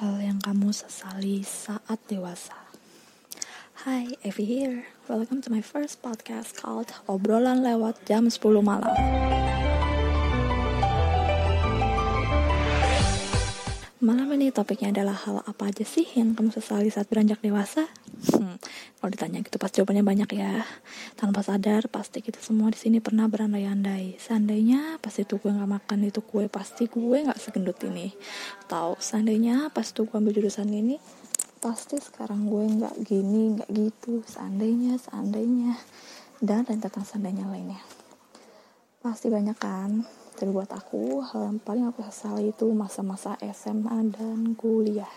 hal yang kamu sesali saat dewasa. Hi, Evie here. Welcome to my first podcast called Obrolan Lewat Jam 10 Malam. Malam ini topiknya adalah hal apa aja sih yang kamu sesali saat beranjak dewasa? Hmm, kalau ditanya gitu pasti jawabannya banyak ya. Tanpa sadar pasti kita semua di sini pernah berandai-andai. Seandainya pas itu gue nggak makan itu kue pasti gue nggak segendut ini. Tahu seandainya pas itu gue ambil jurusan ini pasti sekarang gue nggak gini nggak gitu. Seandainya seandainya dan rentetan seandainya lainnya. Pasti banyak kan tapi buat aku, hal yang paling aku sesali itu masa-masa SMA dan kuliah.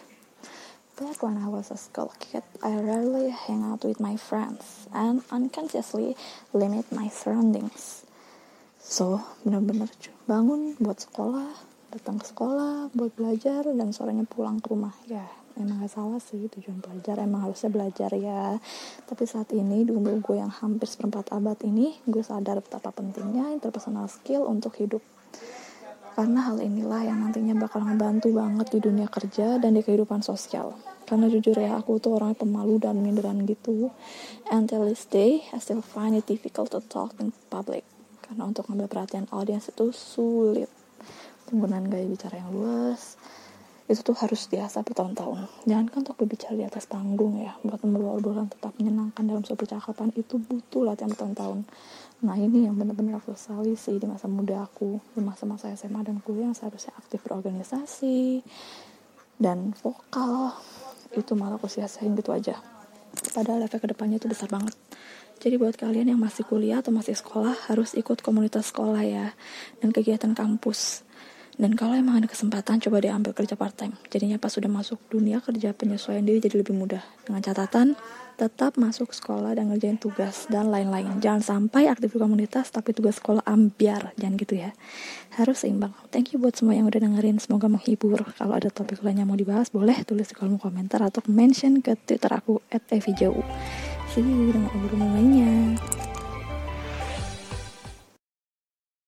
Back when I was a school kid, I rarely hang out with my friends and unconsciously limit my surroundings. So, benar-benar bangun buat sekolah, datang ke sekolah buat belajar dan sorenya pulang ke rumah. Ya, emang gak salah sih tujuan belajar, emang harusnya belajar ya. Tapi saat ini, di umur gue yang hampir seperempat abad ini, gue sadar betapa pentingnya interpersonal skill untuk hidup karena hal inilah yang nantinya bakal ngebantu banget di dunia kerja dan di kehidupan sosial. Karena jujur ya, aku tuh orangnya pemalu dan minderan gitu. Until this day, I still find it difficult to talk in public. Karena untuk ngambil perhatian audiens itu sulit. Penggunaan gaya bicara yang luas, itu tuh harus diasah bertahun-tahun. Jangan kan untuk berbicara di atas panggung ya, buat membawa obrolan tetap menyenangkan dalam sebuah percakapan itu butuh latihan bertahun-tahun. Nah ini yang benar-benar aku sesali sih di masa muda aku, di masa-masa SMA dan kuliah yang seharusnya aktif berorganisasi dan vokal, itu malah aku sia-siain gitu aja. Padahal efek ke depannya itu besar banget. Jadi buat kalian yang masih kuliah atau masih sekolah harus ikut komunitas sekolah ya dan kegiatan kampus dan kalau emang ada kesempatan, coba diambil kerja part time. Jadinya pas sudah masuk dunia kerja penyesuaian diri jadi lebih mudah. Dengan catatan, tetap masuk sekolah dan ngerjain tugas dan lain-lain. Jangan sampai aktif di komunitas tapi tugas sekolah ambiar. Jangan gitu ya. Harus seimbang. Thank you buat semua yang udah dengerin. Semoga menghibur. Kalau ada topik lain yang mau dibahas, boleh tulis di kolom komentar atau mention ke Twitter aku @evijau. See you dengan obrolan lainnya.